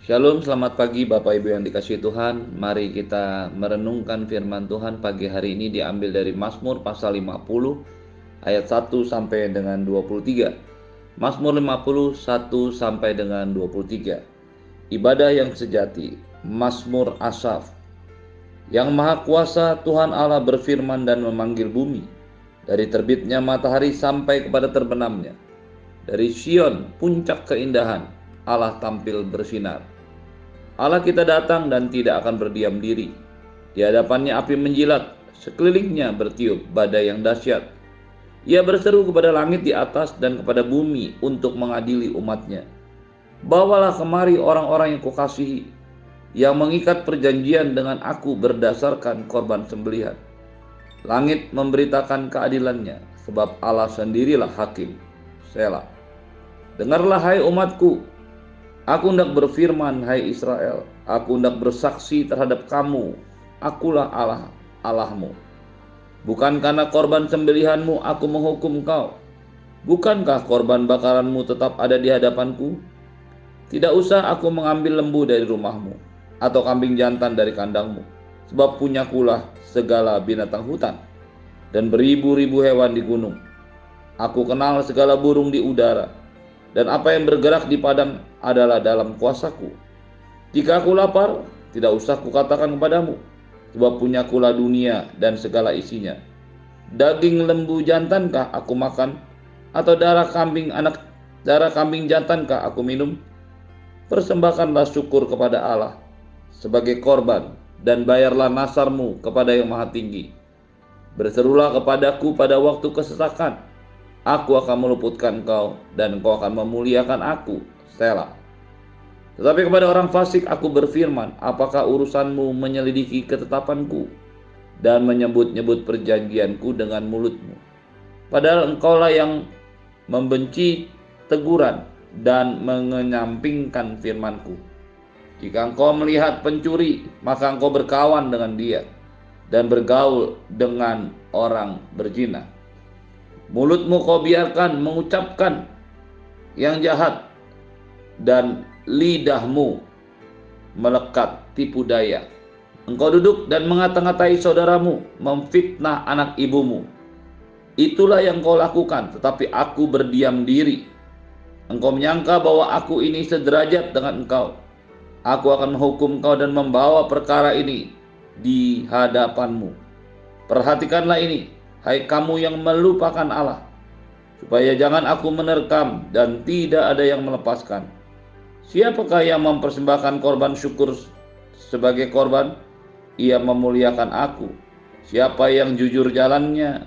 Shalom, selamat pagi Bapak Ibu yang dikasih Tuhan. Mari kita merenungkan firman Tuhan pagi hari ini diambil dari Mazmur pasal 50 ayat 1 sampai dengan 23. Mazmur 50 1 sampai dengan 23. Ibadah yang sejati, Mazmur Asaf. Yang Maha Kuasa Tuhan Allah berfirman dan memanggil bumi dari terbitnya matahari sampai kepada terbenamnya. Dari Sion, puncak keindahan, Allah tampil bersinar. Allah kita datang dan tidak akan berdiam diri. Di hadapannya api menjilat, sekelilingnya bertiup badai yang dahsyat. Ia berseru kepada langit di atas dan kepada bumi untuk mengadili umatnya. Bawalah kemari orang-orang yang kukasihi, yang mengikat perjanjian dengan aku berdasarkan korban sembelihan. Langit memberitakan keadilannya, sebab Allah sendirilah hakim. Selah. Dengarlah hai umatku, Aku hendak berfirman, hai Israel, aku hendak bersaksi terhadap kamu, akulah Allah, Allahmu. Bukan karena korban sembelihanmu aku menghukum kau. Bukankah korban bakaranmu tetap ada di hadapanku? Tidak usah aku mengambil lembu dari rumahmu, atau kambing jantan dari kandangmu, sebab punya kulah segala binatang hutan, dan beribu-ribu hewan di gunung. Aku kenal segala burung di udara, dan apa yang bergerak di padang adalah dalam kuasaku. Jika aku lapar, tidak usah kukatakan kepadamu, sebab punya kula dunia dan segala isinya. Daging lembu jantankah aku makan, atau darah kambing anak darah kambing jantankah aku minum? Persembahkanlah syukur kepada Allah sebagai korban dan bayarlah nasarmu kepada yang maha tinggi. Berserulah kepadaku pada waktu kesesakan, Aku akan meluputkan kau dan kau akan memuliakan aku. Selah. Tetapi kepada orang fasik aku berfirman, apakah urusanmu menyelidiki ketetapanku dan menyebut-nyebut perjanjianku dengan mulutmu? Padahal engkaulah yang membenci teguran dan mengenyampingkan firmanku. Jika engkau melihat pencuri, maka engkau berkawan dengan dia dan bergaul dengan orang berzina. Mulutmu kau biarkan mengucapkan yang jahat dan lidahmu melekat tipu daya. Engkau duduk dan mengata-ngatai saudaramu, memfitnah anak ibumu. Itulah yang kau lakukan, tetapi aku berdiam diri. Engkau menyangka bahwa aku ini sederajat dengan engkau. Aku akan menghukum kau dan membawa perkara ini di hadapanmu. Perhatikanlah ini, hai kamu yang melupakan Allah, supaya jangan aku menerkam dan tidak ada yang melepaskan. Siapakah yang mempersembahkan korban syukur sebagai korban? Ia memuliakan aku. Siapa yang jujur jalannya,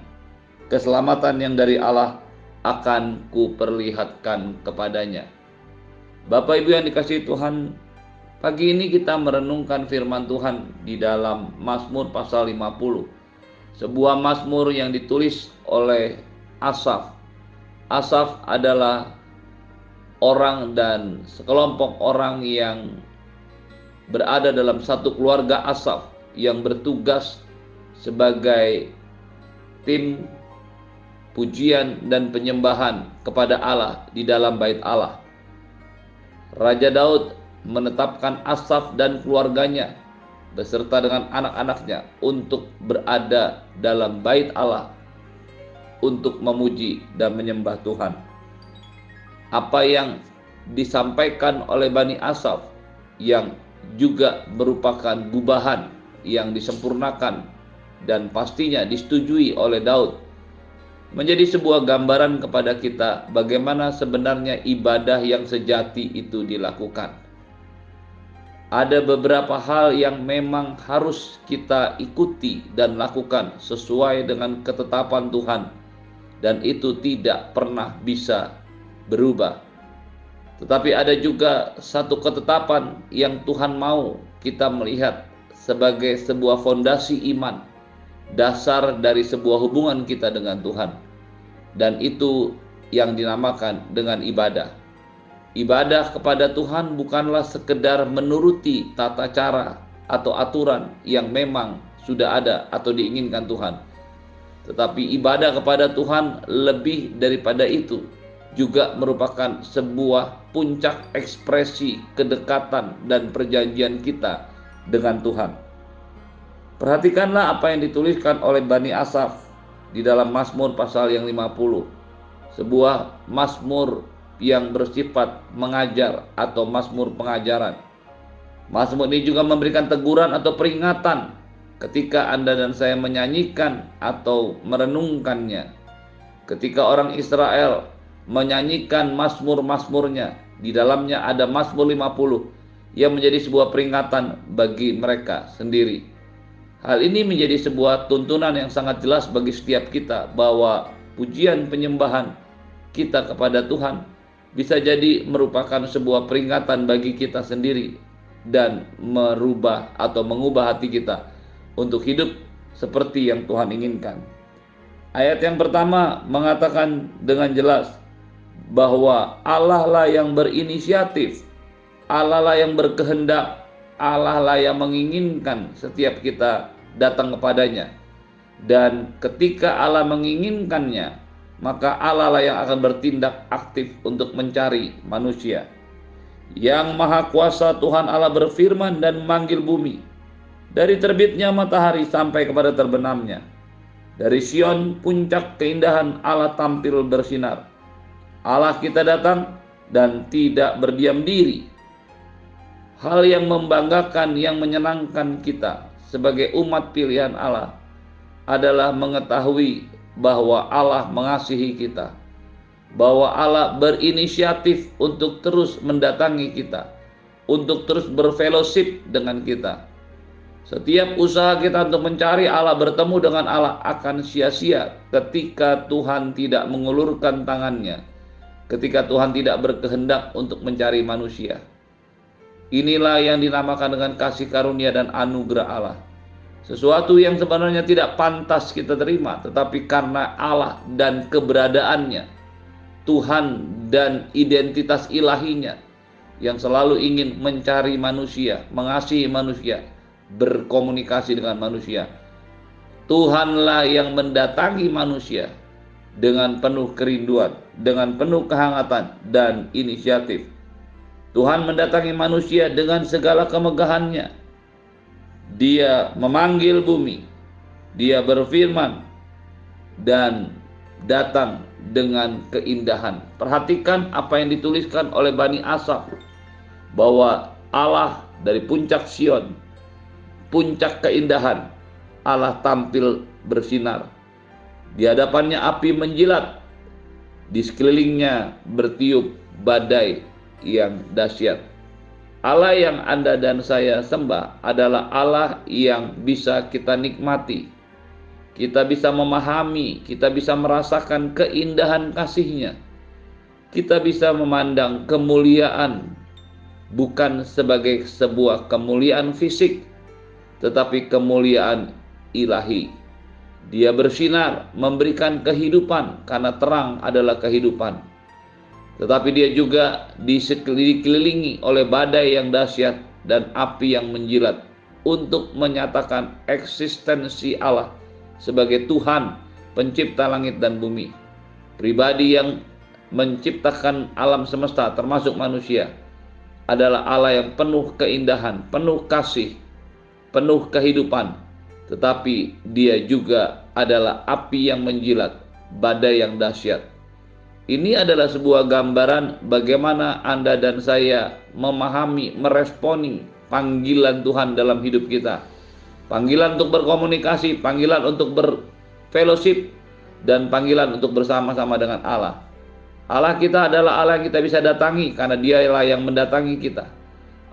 keselamatan yang dari Allah akan kuperlihatkan kepadanya. Bapak Ibu yang dikasih Tuhan, pagi ini kita merenungkan firman Tuhan di dalam Mazmur pasal 50 sebuah mazmur yang ditulis oleh Asaf. Asaf adalah orang dan sekelompok orang yang berada dalam satu keluarga Asaf yang bertugas sebagai tim pujian dan penyembahan kepada Allah di dalam bait Allah. Raja Daud menetapkan Asaf dan keluarganya beserta dengan anak-anaknya untuk berada dalam bait Allah untuk memuji dan menyembah Tuhan. Apa yang disampaikan oleh Bani Asaf yang juga merupakan gubahan yang disempurnakan dan pastinya disetujui oleh Daud menjadi sebuah gambaran kepada kita bagaimana sebenarnya ibadah yang sejati itu dilakukan ada beberapa hal yang memang harus kita ikuti dan lakukan sesuai dengan ketetapan Tuhan, dan itu tidak pernah bisa berubah. Tetapi ada juga satu ketetapan yang Tuhan mau kita melihat sebagai sebuah fondasi iman, dasar dari sebuah hubungan kita dengan Tuhan, dan itu yang dinamakan dengan ibadah. Ibadah kepada Tuhan bukanlah sekedar menuruti tata cara atau aturan yang memang sudah ada atau diinginkan Tuhan. Tetapi ibadah kepada Tuhan lebih daripada itu, juga merupakan sebuah puncak ekspresi kedekatan dan perjanjian kita dengan Tuhan. Perhatikanlah apa yang dituliskan oleh Bani Asaf di dalam Mazmur pasal yang 50. Sebuah Mazmur yang bersifat mengajar atau Mazmur pengajaran. Mazmur ini juga memberikan teguran atau peringatan ketika Anda dan saya menyanyikan atau merenungkannya. Ketika orang Israel menyanyikan Mazmur-Mazmurnya. Di dalamnya ada Mazmur 50 yang menjadi sebuah peringatan bagi mereka sendiri. Hal ini menjadi sebuah tuntunan yang sangat jelas bagi setiap kita bahwa pujian penyembahan kita kepada Tuhan bisa jadi merupakan sebuah peringatan bagi kita sendiri dan merubah atau mengubah hati kita untuk hidup seperti yang Tuhan inginkan. Ayat yang pertama mengatakan dengan jelas bahwa Allah lah yang berinisiatif, Allah lah yang berkehendak, Allah lah yang menginginkan setiap kita datang kepadanya. Dan ketika Allah menginginkannya, maka Allah lah yang akan bertindak aktif untuk mencari manusia. Yang Maha Kuasa Tuhan Allah berfirman dan memanggil bumi. Dari terbitnya matahari sampai kepada terbenamnya. Dari Sion puncak keindahan Allah tampil bersinar Allah kita datang dan tidak berdiam diri. Hal yang membanggakan, yang menyenangkan kita sebagai umat pilihan Allah adalah mengetahui bahwa Allah mengasihi kita, bahwa Allah berinisiatif untuk terus mendatangi kita, untuk terus berfellowship dengan kita. Setiap usaha kita untuk mencari Allah, bertemu dengan Allah akan sia-sia ketika Tuhan tidak mengulurkan tangannya ketika Tuhan tidak berkehendak untuk mencari manusia. Inilah yang dinamakan dengan kasih karunia dan anugerah Allah. Sesuatu yang sebenarnya tidak pantas kita terima, tetapi karena Allah dan keberadaannya, Tuhan dan identitas ilahinya yang selalu ingin mencari manusia, mengasihi manusia, berkomunikasi dengan manusia. Tuhanlah yang mendatangi manusia dengan penuh kerinduan, dengan penuh kehangatan dan inisiatif. Tuhan mendatangi manusia dengan segala kemegahannya. Dia memanggil bumi, dia berfirman dan datang dengan keindahan. Perhatikan apa yang dituliskan oleh Bani Asaf bahwa Allah dari puncak Sion, puncak keindahan, Allah tampil bersinar di hadapannya api menjilat, di sekelilingnya bertiup badai yang dahsyat. Allah yang Anda dan saya sembah adalah Allah yang bisa kita nikmati. Kita bisa memahami, kita bisa merasakan keindahan kasihnya. Kita bisa memandang kemuliaan bukan sebagai sebuah kemuliaan fisik, tetapi kemuliaan ilahi. Dia bersinar, memberikan kehidupan karena terang adalah kehidupan. Tetapi dia juga dikelilingi oleh badai yang dahsyat dan api yang menjilat untuk menyatakan eksistensi Allah sebagai Tuhan pencipta langit dan bumi. Pribadi yang menciptakan alam semesta termasuk manusia adalah Allah yang penuh keindahan, penuh kasih, penuh kehidupan, tetapi dia juga adalah api yang menjilat, badai yang dahsyat. Ini adalah sebuah gambaran bagaimana Anda dan saya memahami, meresponi panggilan Tuhan dalam hidup kita. Panggilan untuk berkomunikasi, panggilan untuk berfellowship, dan panggilan untuk bersama-sama dengan Allah. Allah kita adalah Allah yang kita bisa datangi karena dialah yang mendatangi kita.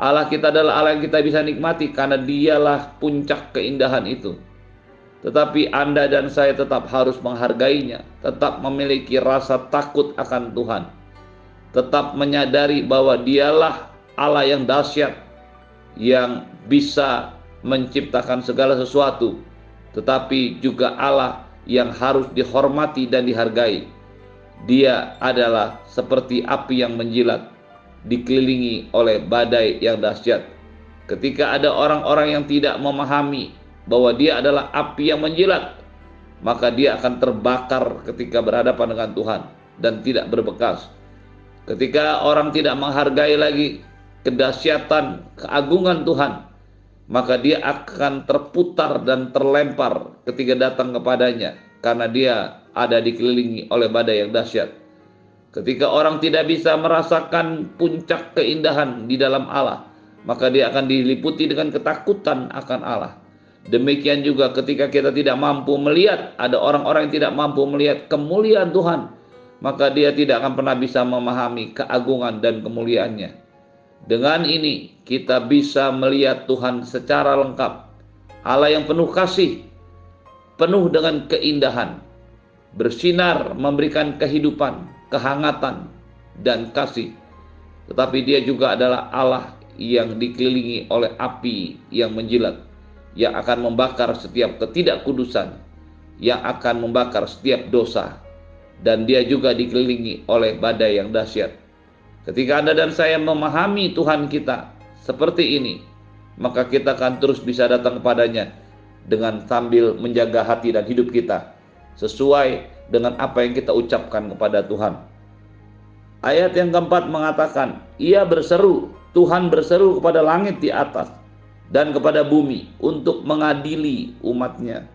Allah kita adalah Allah yang kita bisa nikmati karena dialah puncak keindahan itu. Tetapi Anda dan saya tetap harus menghargainya, tetap memiliki rasa takut akan Tuhan. Tetap menyadari bahwa dialah Allah yang dahsyat yang bisa menciptakan segala sesuatu, tetapi juga Allah yang harus dihormati dan dihargai. Dia adalah seperti api yang menjilat, dikelilingi oleh badai yang dahsyat. Ketika ada orang-orang yang tidak memahami bahwa dia adalah api yang menjilat, maka dia akan terbakar ketika berhadapan dengan Tuhan. dan tidak berbekas. Ketika orang tidak menghargai lagi kedahsyatan, keagungan Tuhan, maka dia akan terputar dan terlempar ketika datang kepadanya karena dia ada dikelilingi oleh badai yang dahsyat. Ketika orang tidak bisa merasakan puncak keindahan di dalam Allah, maka dia akan diliputi dengan ketakutan akan Allah. Demikian juga ketika kita tidak mampu melihat, ada orang-orang yang tidak mampu melihat kemuliaan Tuhan, maka dia tidak akan pernah bisa memahami keagungan dan kemuliaannya. Dengan ini kita bisa melihat Tuhan secara lengkap. Allah yang penuh kasih, penuh dengan keindahan, bersinar memberikan kehidupan, kehangatan, dan kasih. Tetapi dia juga adalah Allah yang dikelilingi oleh api yang menjilat, yang akan membakar setiap ketidakkudusan, yang akan membakar setiap dosa, dan dia juga dikelilingi oleh badai yang dahsyat. Ketika Anda dan saya memahami Tuhan kita seperti ini, maka kita akan terus bisa datang kepadanya dengan sambil menjaga hati dan hidup kita sesuai dengan apa yang kita ucapkan kepada Tuhan. Ayat yang keempat mengatakan, ia berseru, Tuhan berseru kepada langit di atas dan kepada bumi untuk mengadili umatnya.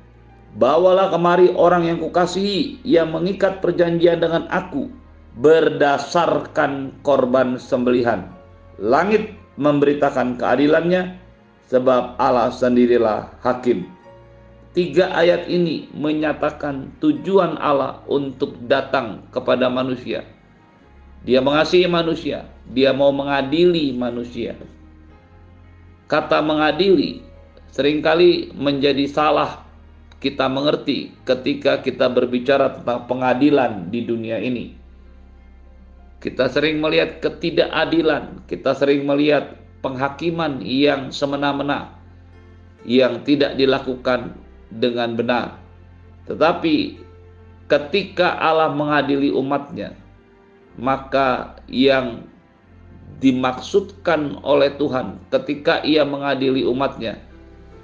Bawalah kemari orang yang kukasihi, yang mengikat perjanjian dengan aku berdasarkan korban sembelihan. Langit memberitakan keadilannya, sebab Allah sendirilah hakim. Tiga ayat ini menyatakan tujuan Allah untuk datang kepada manusia. Dia mengasihi manusia, dia mau mengadili manusia. Kata mengadili sering kali menjadi salah kita mengerti ketika kita berbicara tentang pengadilan di dunia ini. Kita sering melihat ketidakadilan, kita sering melihat penghakiman yang semena-mena yang tidak dilakukan dengan benar. Tetapi ketika Allah mengadili umatnya, maka yang dimaksudkan oleh Tuhan ketika ia mengadili umatnya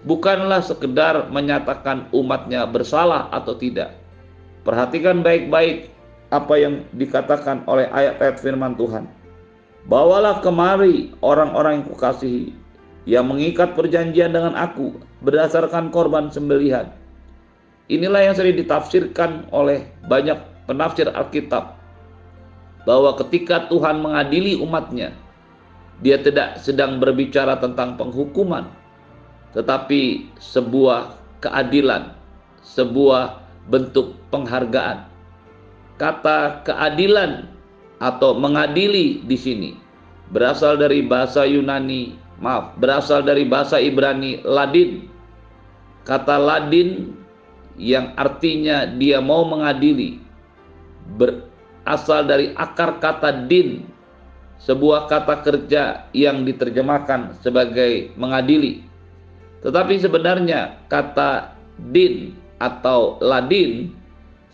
bukanlah sekedar menyatakan umatnya bersalah atau tidak. Perhatikan baik-baik apa yang dikatakan oleh ayat-ayat firman Tuhan. Bawalah kemari orang-orang yang kukasihi, yang mengikat perjanjian dengan aku berdasarkan korban sembelihan. Inilah yang sering ditafsirkan oleh banyak penafsir Alkitab bahwa ketika Tuhan mengadili umatnya, dia tidak sedang berbicara tentang penghukuman, tetapi sebuah keadilan, sebuah bentuk penghargaan. Kata keadilan atau mengadili di sini berasal dari bahasa Yunani maaf, berasal dari bahasa Ibrani ladin. Kata ladin yang artinya dia mau mengadili berasal dari akar kata din, sebuah kata kerja yang diterjemahkan sebagai mengadili. Tetapi sebenarnya kata din atau ladin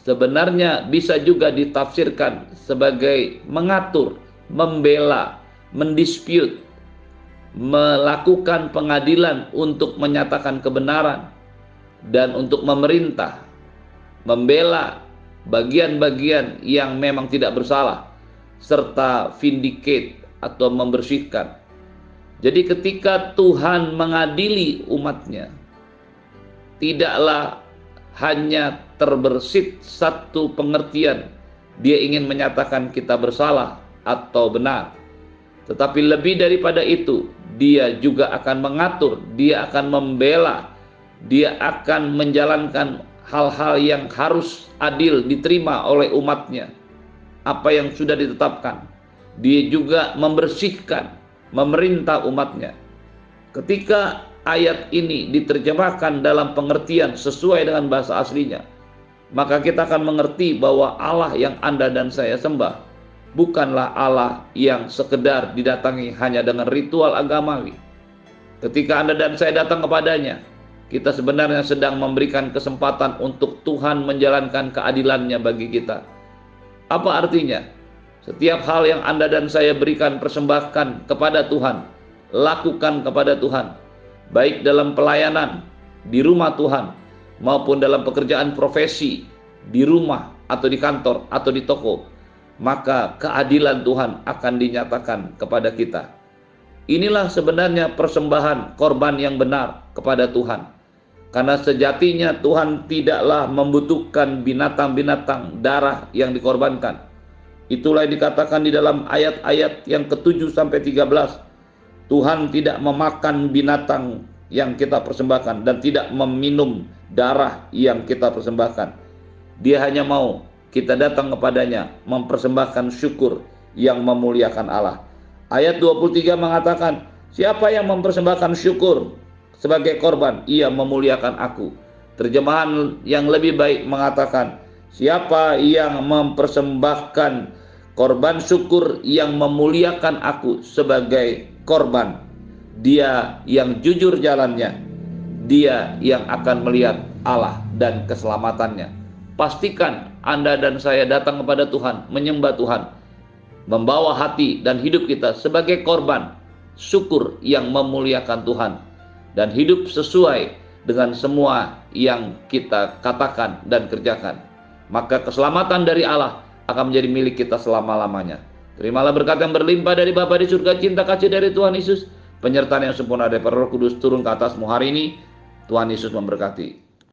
sebenarnya bisa juga ditafsirkan sebagai mengatur, membela, mendispute, melakukan pengadilan untuk menyatakan kebenaran dan untuk memerintah, membela bagian-bagian yang memang tidak bersalah, serta vindicate atau membersihkan. Jadi ketika Tuhan mengadili umatnya, tidaklah hanya terbersit satu pengertian, dia ingin menyatakan kita bersalah atau benar. Tetapi lebih daripada itu, dia juga akan mengatur, dia akan membela, dia akan menjalankan hal-hal yang harus adil diterima oleh umatnya. Apa yang sudah ditetapkan. Dia juga membersihkan, memerintah umatnya. Ketika ayat ini diterjemahkan dalam pengertian sesuai dengan bahasa aslinya, maka kita akan mengerti bahwa Allah yang Anda dan saya sembah bukanlah Allah yang sekedar didatangi hanya dengan ritual agamawi. Ketika Anda dan saya datang kepadanya, kita sebenarnya sedang memberikan kesempatan untuk Tuhan menjalankan keadilannya bagi kita. Apa artinya? Setiap hal yang Anda dan saya berikan persembahkan kepada Tuhan, lakukan kepada Tuhan, baik dalam pelayanan di rumah Tuhan maupun dalam pekerjaan profesi di rumah atau di kantor atau di toko maka keadilan Tuhan akan dinyatakan kepada kita. Inilah sebenarnya persembahan korban yang benar kepada Tuhan. Karena sejatinya Tuhan tidaklah membutuhkan binatang-binatang darah yang dikorbankan. Itulah yang dikatakan di dalam ayat-ayat yang ke-7 sampai 13. Tuhan tidak memakan binatang yang kita persembahkan dan tidak meminum darah yang kita persembahkan. Dia hanya mau kita datang kepadanya mempersembahkan syukur yang memuliakan Allah. Ayat 23 mengatakan, siapa yang mempersembahkan syukur sebagai korban, ia memuliakan aku. Terjemahan yang lebih baik mengatakan, siapa yang mempersembahkan korban syukur yang memuliakan aku sebagai korban, dia yang jujur jalannya, dia yang akan melihat Allah dan keselamatannya. Pastikan Anda dan saya datang kepada Tuhan, menyembah Tuhan, membawa hati dan hidup kita sebagai korban syukur yang memuliakan Tuhan dan hidup sesuai dengan semua yang kita katakan dan kerjakan. Maka keselamatan dari Allah akan menjadi milik kita selama-lamanya. Terimalah berkat yang berlimpah dari Bapa di surga, cinta kasih dari Tuhan Yesus, penyertaan yang sempurna dari Roh Kudus turun ke atasmu hari ini. Tuhan Yesus memberkati.